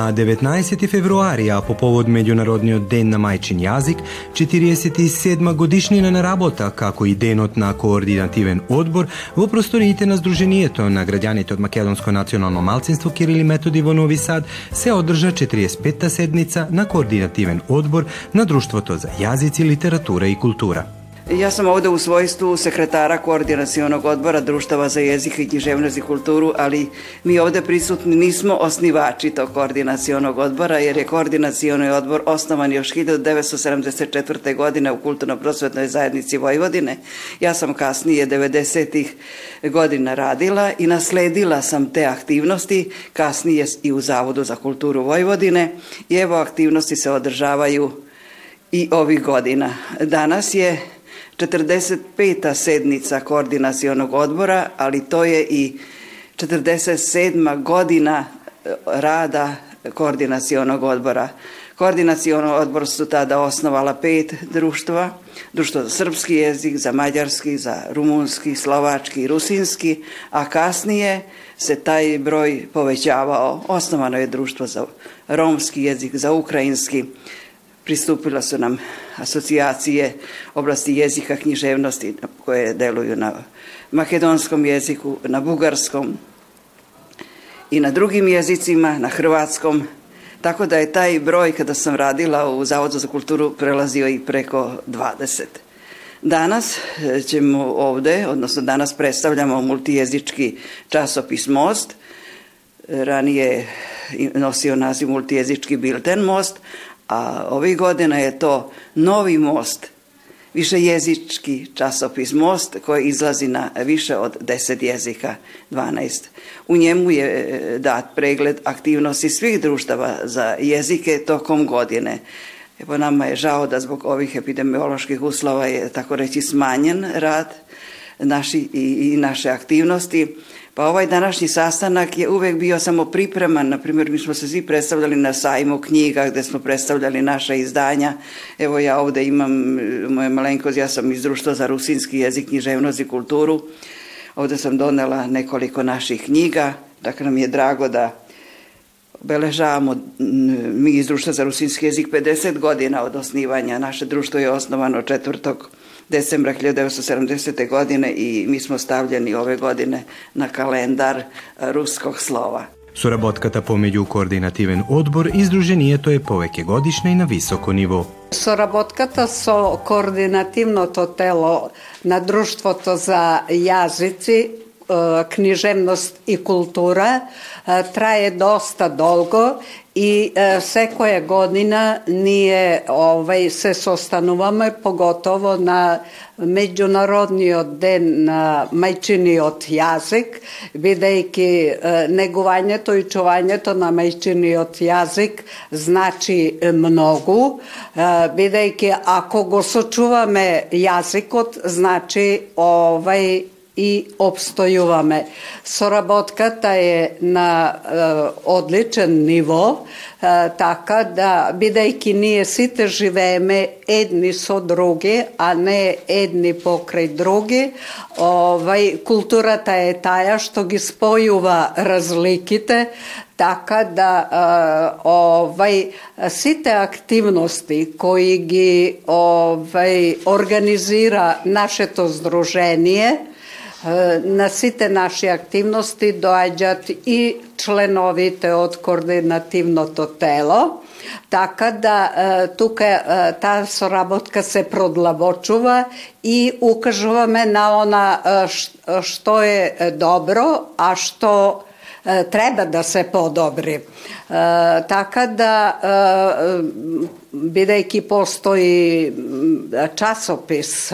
На 19 февруари, а по повод Меѓународниот ден на мајчин јазик, 47 годишнина на работа, како и денот на координативен одбор во просториите на Сдруженијето на граѓаните од Македонско национално малцинство Кирили Методи во Нови Сад се одржа 45-та седница на координативен одбор на Друштвото за јазици, литература и култура. Ja sam ovde u svojstvu sekretara koordinacionog odbora Društava za jezik i književnost i kulturu, ali mi ovde prisutni nismo osnivači tog koordinacionog odbora, jer je koordinacioni odbor osnovan još 1974. godine u Kulturno-prosvetnoj zajednici Vojvodine. Ja sam kasnije 90. godina radila i nasledila sam te aktivnosti, kasnije i u Zavodu za kulturu Vojvodine i evo aktivnosti se održavaju i ovih godina. Danas je 45. sednica koordinacionog odbora, ali to je i 47. godina e, rada koordinacionog odbora. Koordinaciono odbor su tada osnovala pet društva, društvo za srpski jezik, za mađarski, za rumunski, slovački i rusinski, a kasnije se taj broj povećavao. Osnovano je društvo za romski jezik, za ukrajinski, pristupila su nam asocijacije oblasti jezika književnosti koje deluju na makedonskom jeziku, na bugarskom i na drugim jezicima, na hrvatskom, tako da je taj broj kada sam radila u Zavodu za kulturu prelazio i preko 20. Danas e, ćemo ovde, odnosno danas predstavljamo multijezički časopis Most, ranije nosio naziv multijezički bilten Most, a ovih godina je to Novi most, višejezički časopis Most koji izlazi na više od 10 jezika, 12. U njemu je e, dat pregled aktivnosti svih društava za jezike tokom godine. Evo nama je žao da zbog ovih epidemioloških uslova je tako reći smanjen rad naši i, i naše aktivnosti. Pa ovaj današnji sastanak je uvek bio samo pripreman, na primjer mi smo se svi predstavljali na sajmu knjiga gde smo predstavljali naša izdanja. Evo ja ovde imam moje malenkost, ja sam iz društva za rusinski jezik, književnost i kulturu. Ovde sam donela nekoliko naših knjiga, dakle nam je drago da obeležavamo mi iz društva za rusinski jezik 50 godina od osnivanja. Naše društvo je osnovano 4 decembra 1970. godine i mi smo stavljeni ove godine na kalendar ruskog slova. Соработката помеѓу координативен одбор и Сдруженијето е повеќе годишна и на високо ниво. Соработката со координативното тело на Друштвото за јазици, книжевност и култура трае доста долго и секоја година ние овај се состануваме поготово на меѓународниот ден на мајчиниот јазик, бидејќи негувањето и чувањето на мајчиниот јазик значи многу, бидејќи ако го сочуваме јазикот, значи овај и обстојуваме. Соработката е на е, одличен ниво, е, така да, бидејќи ние сите живееме едни со други, а не едни покрај други, овај, културата е таја што ги спојува разликите, така да овај сите активности кои ги овај организира нашето здружение на сите наши активности доаѓаат и членовите од координативното тело, така да тука таа соработка се продлабочува и укажуваме на она што е добро, а што треба да се подобри. Така да бидејќи постои часопис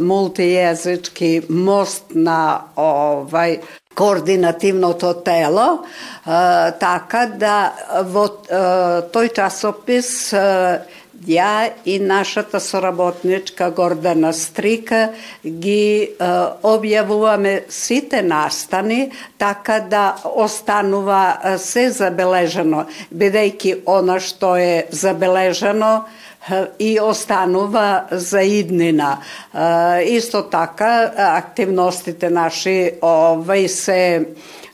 мултијезички мост на овај координативното тело, така да во тој часопис ја и нашата соработничка Гордана Стрика ги е, објавуваме сите настани така да останува се забележено. бидејќи она што е забележено и останува за иднина. Исто така, активностите наши овај се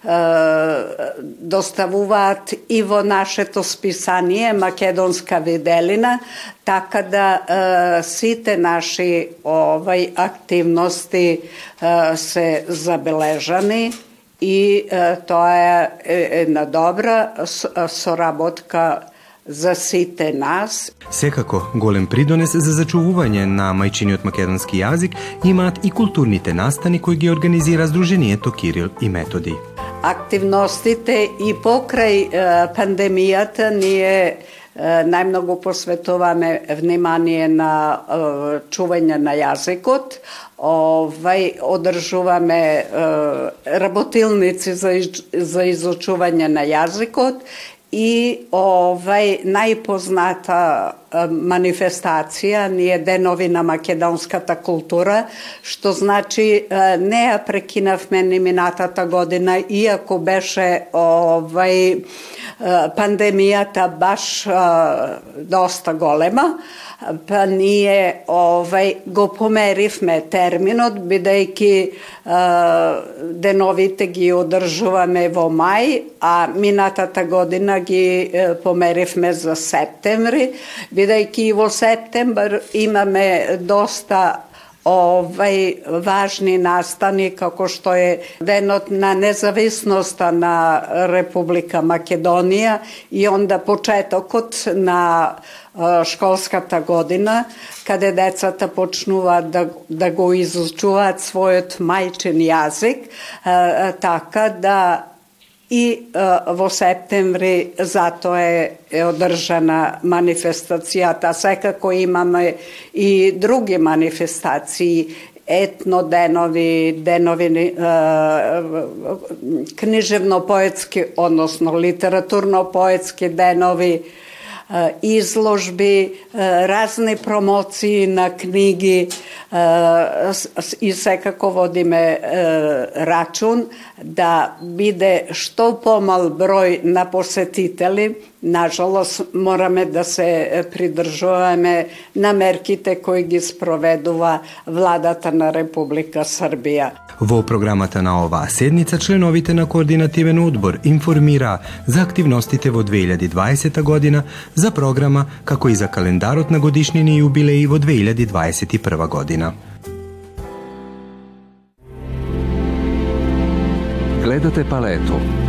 Э, доставуваат и во нашето списание Македонска виделина, така да э, сите наши овај активности э, се забележани и тоа е една добра соработка за сите нас. Секако, голем придонес за зачувување на мајчиниот македонски јазик имаат и културните настани кои ги организира Сдруженијето Кирил и Методи. Активностите и покрај пандемијата ние најмногу посветуваме внимание на чување на јазикот, овај одржуваме работилници за, за изучување на јазикот и овај најпозната манифестација ни е денови на македонската култура, што значи не ја прекинавме ни минатата година, иако беше овај пандемијата баш доста голема, па ние овај го померивме терминот бидејќи деновите ги одржуваме во мај, а минатата година ги померивме за септември, бидејќи во септембар имаме доста ovaj važni nastani kako što е денот на na Republika Makedonija i onda онда почетокот na e, школската godina, каде decata počnuva da, da go изучуваат svojot мајчин jazik, e, e, така da да и во септември затоа е, е одржана манифестацијата. Секако имаме и други манифестации, етно денови, денови книжевно-поетски, односно литературно-поетски денови, изложби, разни промоции на книги и секако водиме рачун да биде што помал број на посетители. Нажалост, мораме да се придржуваме на мерките кои ги спроведува владата на Република Србија. Во програмата на оваа седница членовите на координативен одбор информира за активностите во 2020 година, за програма како и за календарот на годишнини јубилеи во 2021 година. Гледате палету.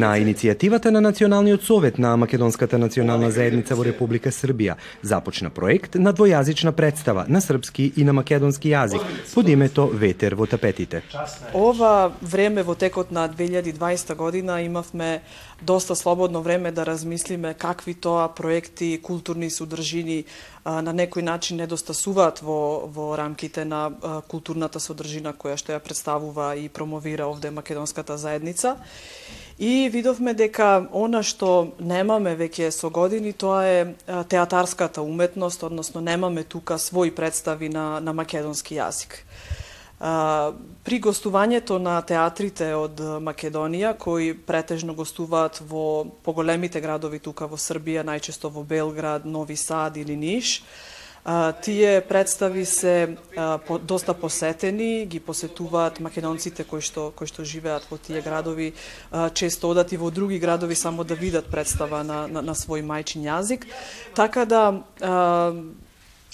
На иницијативата на Националниот совет на Македонската национална заедница во Република Србија започна проект на двојазична представа на српски и на македонски јазик под името Ветер во тапетите. Ова време во текот на 2020 година имавме доста слободно време да размислиме какви тоа проекти, културни содржини на некој начин недостасуваат во, во рамките на културната содржина која што ја представува и промовира овде Македонската заедница. И видовме дека она што немаме веќе со години, тоа е театарската уметност, односно немаме тука своји представи на, на македонски јазик. При гостувањето на театрите од Македонија, кои претежно гостуваат во поголемите градови тука во Србија, најчесто во Белград, Нови Сад или Ниш, тие представи се по, доста посетени, ги посетуваат македонците кои што кои што живеат во тие градови, често одат и во други градови само да видат представа на, на, на свој мајчин јазик. Така да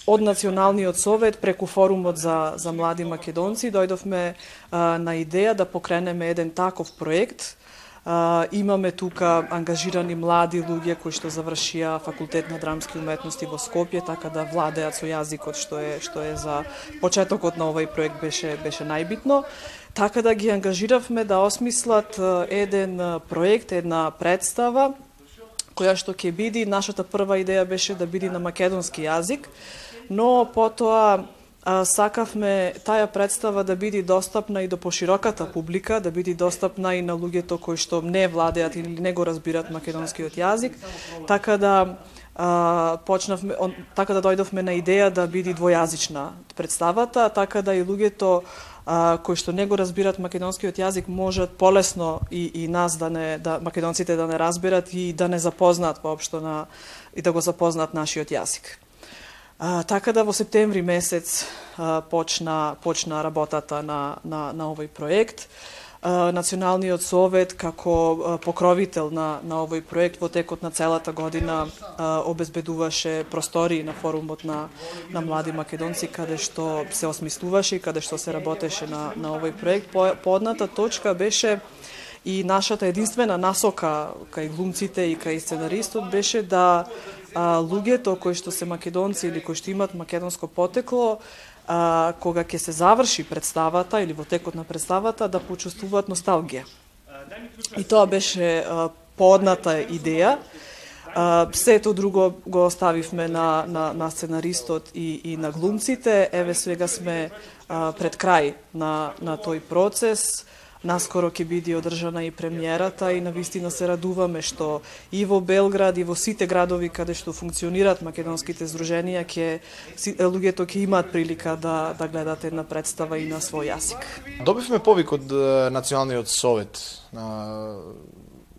од Националниот совет преку форумот за, за млади македонци дојдовме на идеја да покренеме еден таков проект Имаме тука ангажирани млади луѓе кои што завршија факултет на драмски уметности во Скопје, така да владеат со јазикот што е што е за почетокот на овој проект беше беше најбитно. Така да ги ангажиравме да осмислат еден проект, една представа која што ќе биде нашата прва идеја беше да биде на македонски јазик, но потоа сакавме таа представа да биде достапна и до пошироката публика, да биде достапна и на луѓето кои што не владеат или не го разбират македонскиот јазик, така да а, почнавме, он, така да дојдовме на идеја да биде двојазична представата, така да и луѓето а, кои што не го разбират македонскиот јазик можат полесно и, и нас да не да македонците да не разберат и да не запознаат воопшто на и да го запознаат нашиот јазик. А, така да во септември месец а, почна почна работата на на на овој проект. Националниот совет како покровител на, на овој проект во текот на целата година обезбедуваше простори на форумот на, на млади македонци каде што се осмислуваше и каде што се работеше на, на овој проект. По, подната точка беше и нашата единствена насока кај глумците и кај сценаристот беше да а, луѓето кои што се македонци или кои што имат македонско потекло а, кога ќе се заврши представата или во текот на представата да почувствуваат носталгија. И тоа беше а, подната идеја. А, сето друго го оставивме на, на, на сценаристот и, и на глумците. Еве сега сме а, пред крај на, на тој процес. Наскоро ќе биде одржана и премиерата и навистина се радуваме што и во Белград и во сите градови каде што функционираат македонските здруженија ќе луѓето ќе имаат прилика да да гледат една представа и на свој јазик. Добивме повик од Националниот совет на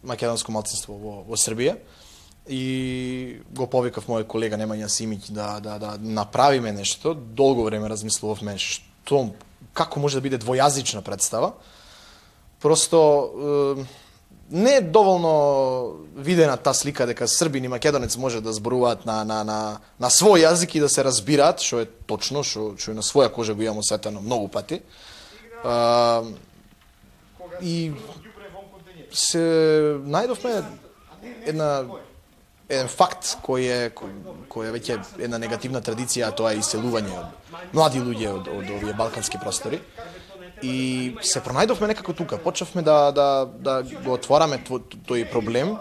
македонско малцинство во, во Србија и го повикав мојот колега Немања Симиќ да, да, да направиме нешто. Долго време размислувавме што, како може да биде двојазична представа Просто не е доволно видена та слика дека србин и македонец може да зборуваат на, на, на, на свој јазик и да се разбираат, што е точно, што, што на своја кожа го имам сетано многу пати. А, и се најдовме една еден факт кој е кој, кој е веќе една негативна традиција, а тоа е иселување од млади луѓе од, од овие балкански простори. И се пронајдовме некако тука. Почевме да, да, да го отвораме тој проблем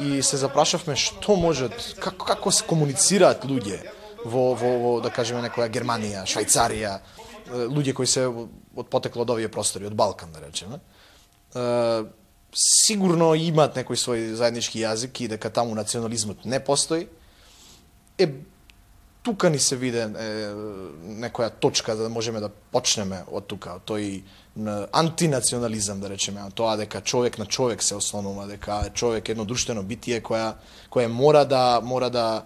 и се запрашавме што можат, како, како се комуницираат луѓе во, во, во да кажеме некоја Германија, Швајцарија, луѓе кои се од потекло од овие простори, од Балкан да речеме. Сигурно имаат некој свој заеднички јазик и дека таму национализмот не постои. Е тука ни се виде е, некоја точка да можеме да почнеме од тука, тој антинационализам, да речеме, тоа дека човек на човек се ослонува, дека човек е едно друштвено битие која која мора да мора да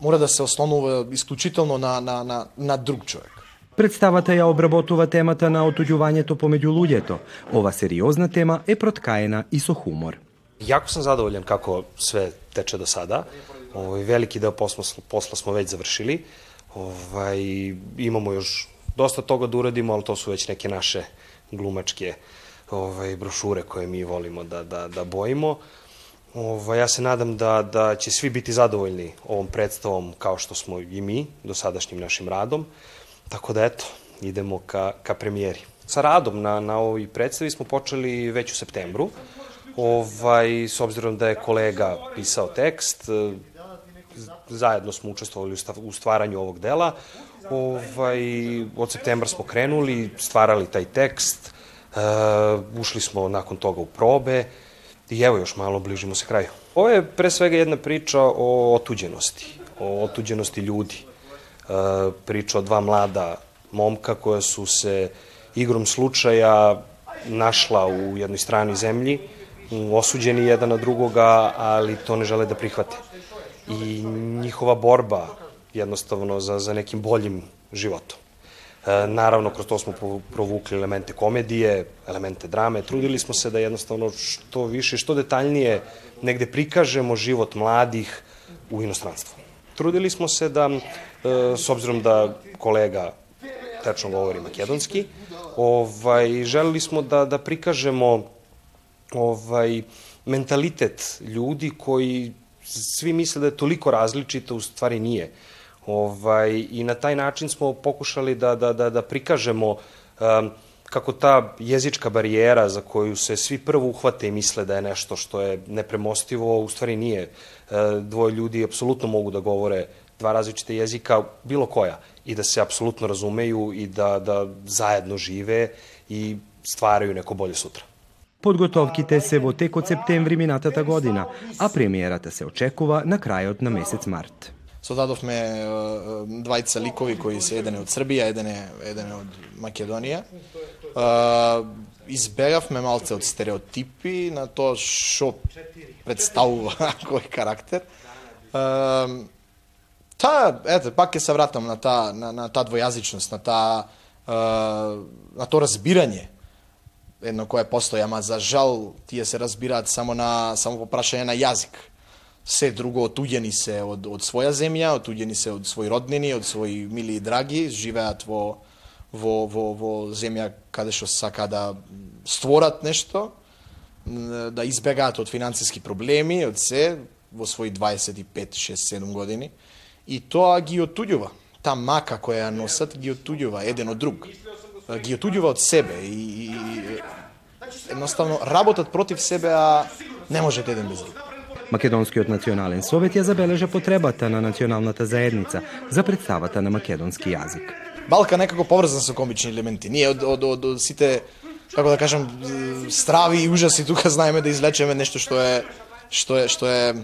мора да се ослонува исклучително на на на на друг човек. Представата ја обработува темата на отуѓувањето помеѓу луѓето. Ова сериозна тема е проткаена и со хумор. Јако сум задоволен како све тече до сада. Ovaj, veliki deo posla, posla smo već završili. Ovaj, imamo još dosta toga da uradimo, ali to su već neke naše glumačke ovaj, brošure koje mi volimo da, da, da bojimo. Ovaj, ja se nadam da, da će svi biti zadovoljni ovom predstavom kao što smo i mi dosadašnjim našim radom. Tako da eto, idemo ka, ka premijeri. Sa radom na, na ovoj predstavi smo počeli već u septembru. Ovaj, s obzirom da je kolega pisao tekst, zajedno smo učestvovali u stvaranju ovog dela. Ovaj, od septembra smo krenuli, stvarali taj tekst, uh, ušli smo nakon toga u probe i evo još malo bližimo se kraju. Ovo je pre svega jedna priča o otuđenosti, o otuđenosti ljudi. Uh, priča o dva mlada momka koja su se igrom slučaja našla u jednoj strani zemlji, osuđeni jedan na drugoga, ali to ne žele da prihvate i njihova borba jednostavno za, za nekim boljim životom. E, naravno, kroz to smo provukli elemente komedije, elemente drame. Trudili smo se da jednostavno što više, što detaljnije negde prikažemo život mladih u inostranstvu. Trudili smo se da, e, s obzirom da kolega tečno govori makedonski, ovaj, želeli smo da, da prikažemo ovaj, mentalitet ljudi koji svi misle da je toliko različito, u stvari nije. Ovaj, I na taj način smo pokušali da, da, da, da prikažemo um, kako ta jezička barijera za koju se svi prvo uhvate i misle da je nešto što je nepremostivo, u stvari nije. E, dvoje ljudi apsolutno mogu da govore dva različita jezika, bilo koja, i da se apsolutno razumeju i da, da zajedno žive i stvaraju neko bolje sutra. Подготовките се во тек од септември минатата година, а премиерата се очекува на крајот на месец март. Создадовме двајца ликови кои се еден е од Србија, еден е, еден е од Македонија. Избегавме малце од стереотипи на тоа што представува кој карактер. Та, ете, пак ќе се вратам на таа на, на таа двојазичност, на таа на тоа разбирање едно кое постои, ама за жал тие се разбираат само на само по прашање на јазик. Се друго отуѓени се од од своја земја, отуѓени се од своји роднини, од своји мили и драги, живеат во во во во земја каде што сака да створат нешто, да избегаат од финансиски проблеми, од се во своји 25, 6, 7 години и тоа ги отуѓува. Та мака која ја носат ги отуѓува еден од друг. Ги отуѓува од себе и, и едноставно работат против себе, а не можете еден без друг. Македонскиот национален совет ја забележа потребата на националната заедница за представата на македонски јазик. Балка некако поврзан со комични елементи. Ние од, од, од, од сите, како да кажам, страви и ужаси тука знаеме да излечеме нешто што е што е што е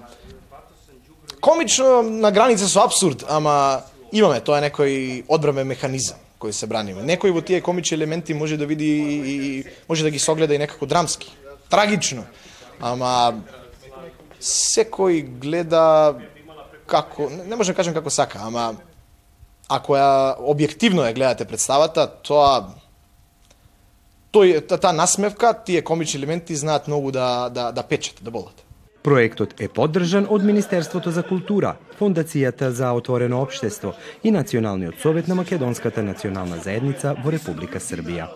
комично на граница со абсурд, ама имаме, тоа е некој одбрамен механизам кој се браниме. Некој во тие комични елементи може да види и може да ги согледа и некако драмски, трагично. Ама секој гледа како, не може да кажам како сака, ама ако ја објективно ја гледате представата, тоа тој таа насмевка, тие комични елементи знаат многу да да да печат, да болат. Проектот е поддржан од Министерството за култура, Фондацијата за отворено општество и Националниот совет на Македонската национална заедница во Република Србија.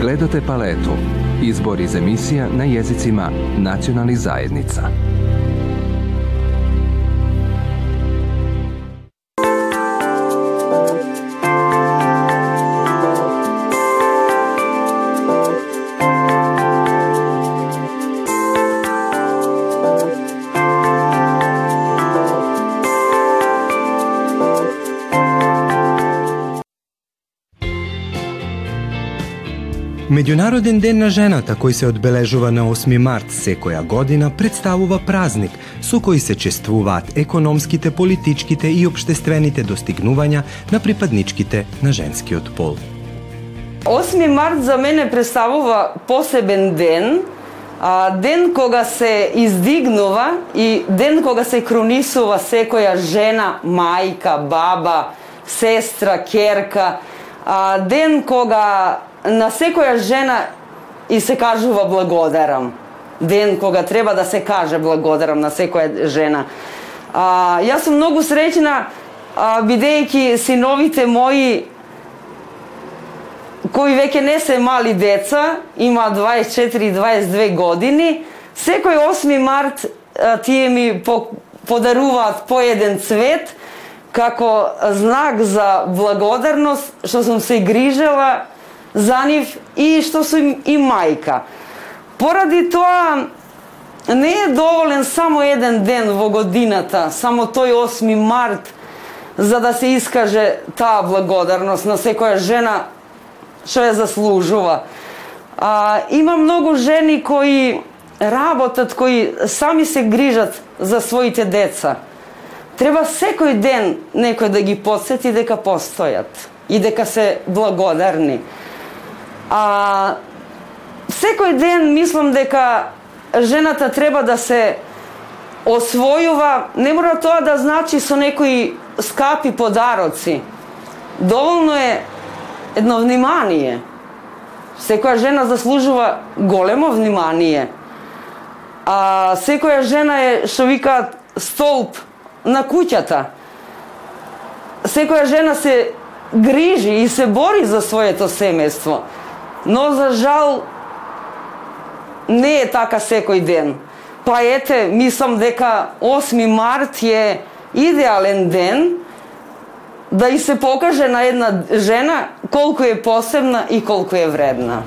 Гледате палету. Избор из емисија на језицима национални заедница. Меѓународен ден на жената кој се одбележува на 8 март секоја година представува празник со кој се чествуваат економските, политичките и обштествените достигнувања на припадничките на женскиот пол. 8 март за мене представува посебен ден, а, ден кога се издигнува и ден кога се кронисува секоја жена, мајка, баба, сестра, керка, а, ден кога на секоја жена и се кажува благодарам. Ден кога треба да се каже благодарам на секоја жена. А, јас сум многу среќна а, бидејќи синовите мои кои веќе не се мали деца, има 24 и 22 години, секој 8 март а, тие ми по, подаруваат по еден цвет како знак за благодарност што сум се грижела за нив и што сум и мајка. Поради тоа не е доволен само еден ден во годината, само тој 8 март, за да се искаже таа благодарност на секоја жена што ја заслужува. А, има многу жени кои работат, кои сами се грижат за своите деца. Треба секој ден некој да ги подсети дека постојат и дека се благодарни. А, секој ден мислам дека жената треба да се освојува, не мора тоа да значи со некои скапи подароци. Доволно е едно внимание. Секоја жена заслужува големо внимание. А секоја жена е, што викаат, столб на куќата. Секоја жена се грижи и се бори за своето семејство. Но за жал не е така секој ден. Па ете, мислам дека 8 март е идеален ден да и се покаже на една жена колку е посебна и колку е вредна.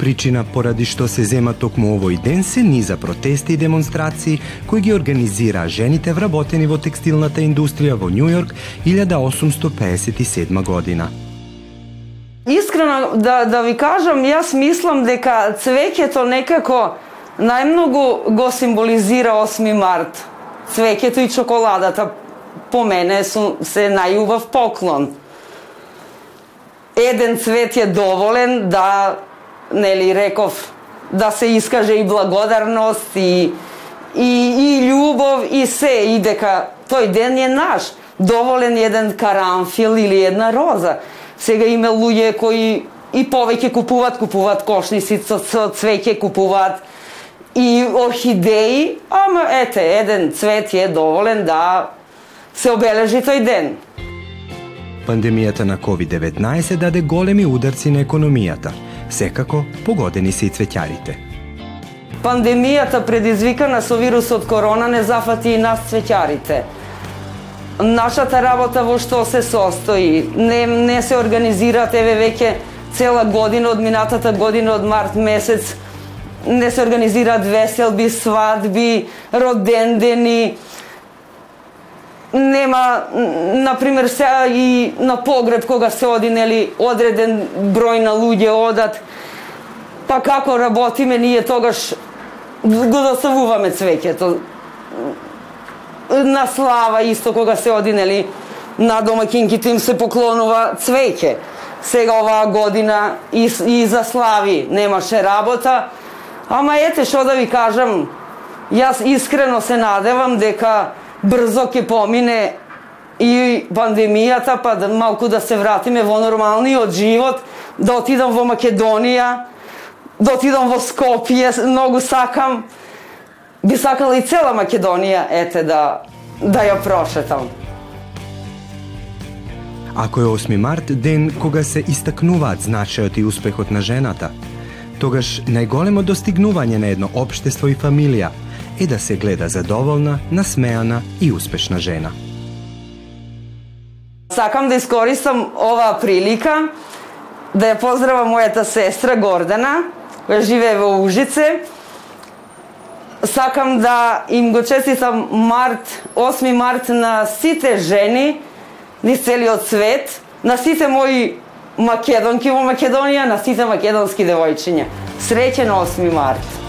Причина поради што се зема токму овој ден се низа протести и демонстрации кои ги организира жените вработени во текстилната индустрија во Њујорк 1857 година. Искрено да, да ви кажам, јас мислам дека цвеќето некако најмногу го символизира 8 март. Цвеќето и чоколадата по мене су се најубав поклон. Еден цвет е доволен да, нели реков, да се искаже и благодарност и и, и љубов и се и дека тој ден е наш. Доволен еден карамфил или една роза. Сега има луѓе кои и повеќе купуваат, купуваат кошници со, со цвеќе, купуваат и орхидеи, ама ете, еден цвет е доволен да се обележи тој ден. Пандемијата на COVID-19 даде големи ударци на економијата. Секако погодени се и цвеќарите. Пандемијата предизвикана со вирусот корона не зафати и нас цвеќарите. Нашата работа во што се состои? Не, не се организираат еве веќе цела година од минатата година од март месец не се организираат веселби, свадби, родендени, нема, на пример сега и на погреб кога се оди, нели, одреден број на луѓе одат, па како работиме, ние тогаш го доставуваме цвеќето. На слава исто кога се оди, нели, на домакинките им се поклонува цвеќе. Сега оваа година и, и за слави немаше работа, ама ете што да ви кажам, јас искрено се надевам дека брзо ќе помине и пандемијата, па да, малку да се вратиме во нормалниот живот, да отидам во Македонија, да отидам во Скопје, многу сакам. Би сакала и цела Македонија, ете, да, да ја прошетам. Ако е 8 март, ден кога се истакнуваат значајот и успехот на жената, тогаш најголемо достигнување на едно општество и фамилија – е да се гледа задоволна, насмеана и успешна жена. Сакам да искористам оваа прилика да ја поздравам мојата сестра Гордана, која живее во Ужице. Сакам да им го честитам март, 8 март на сите жени низ целиот свет, на сите мои македонки во Македонија, на сите македонски девојчиња. Среќен 8 март!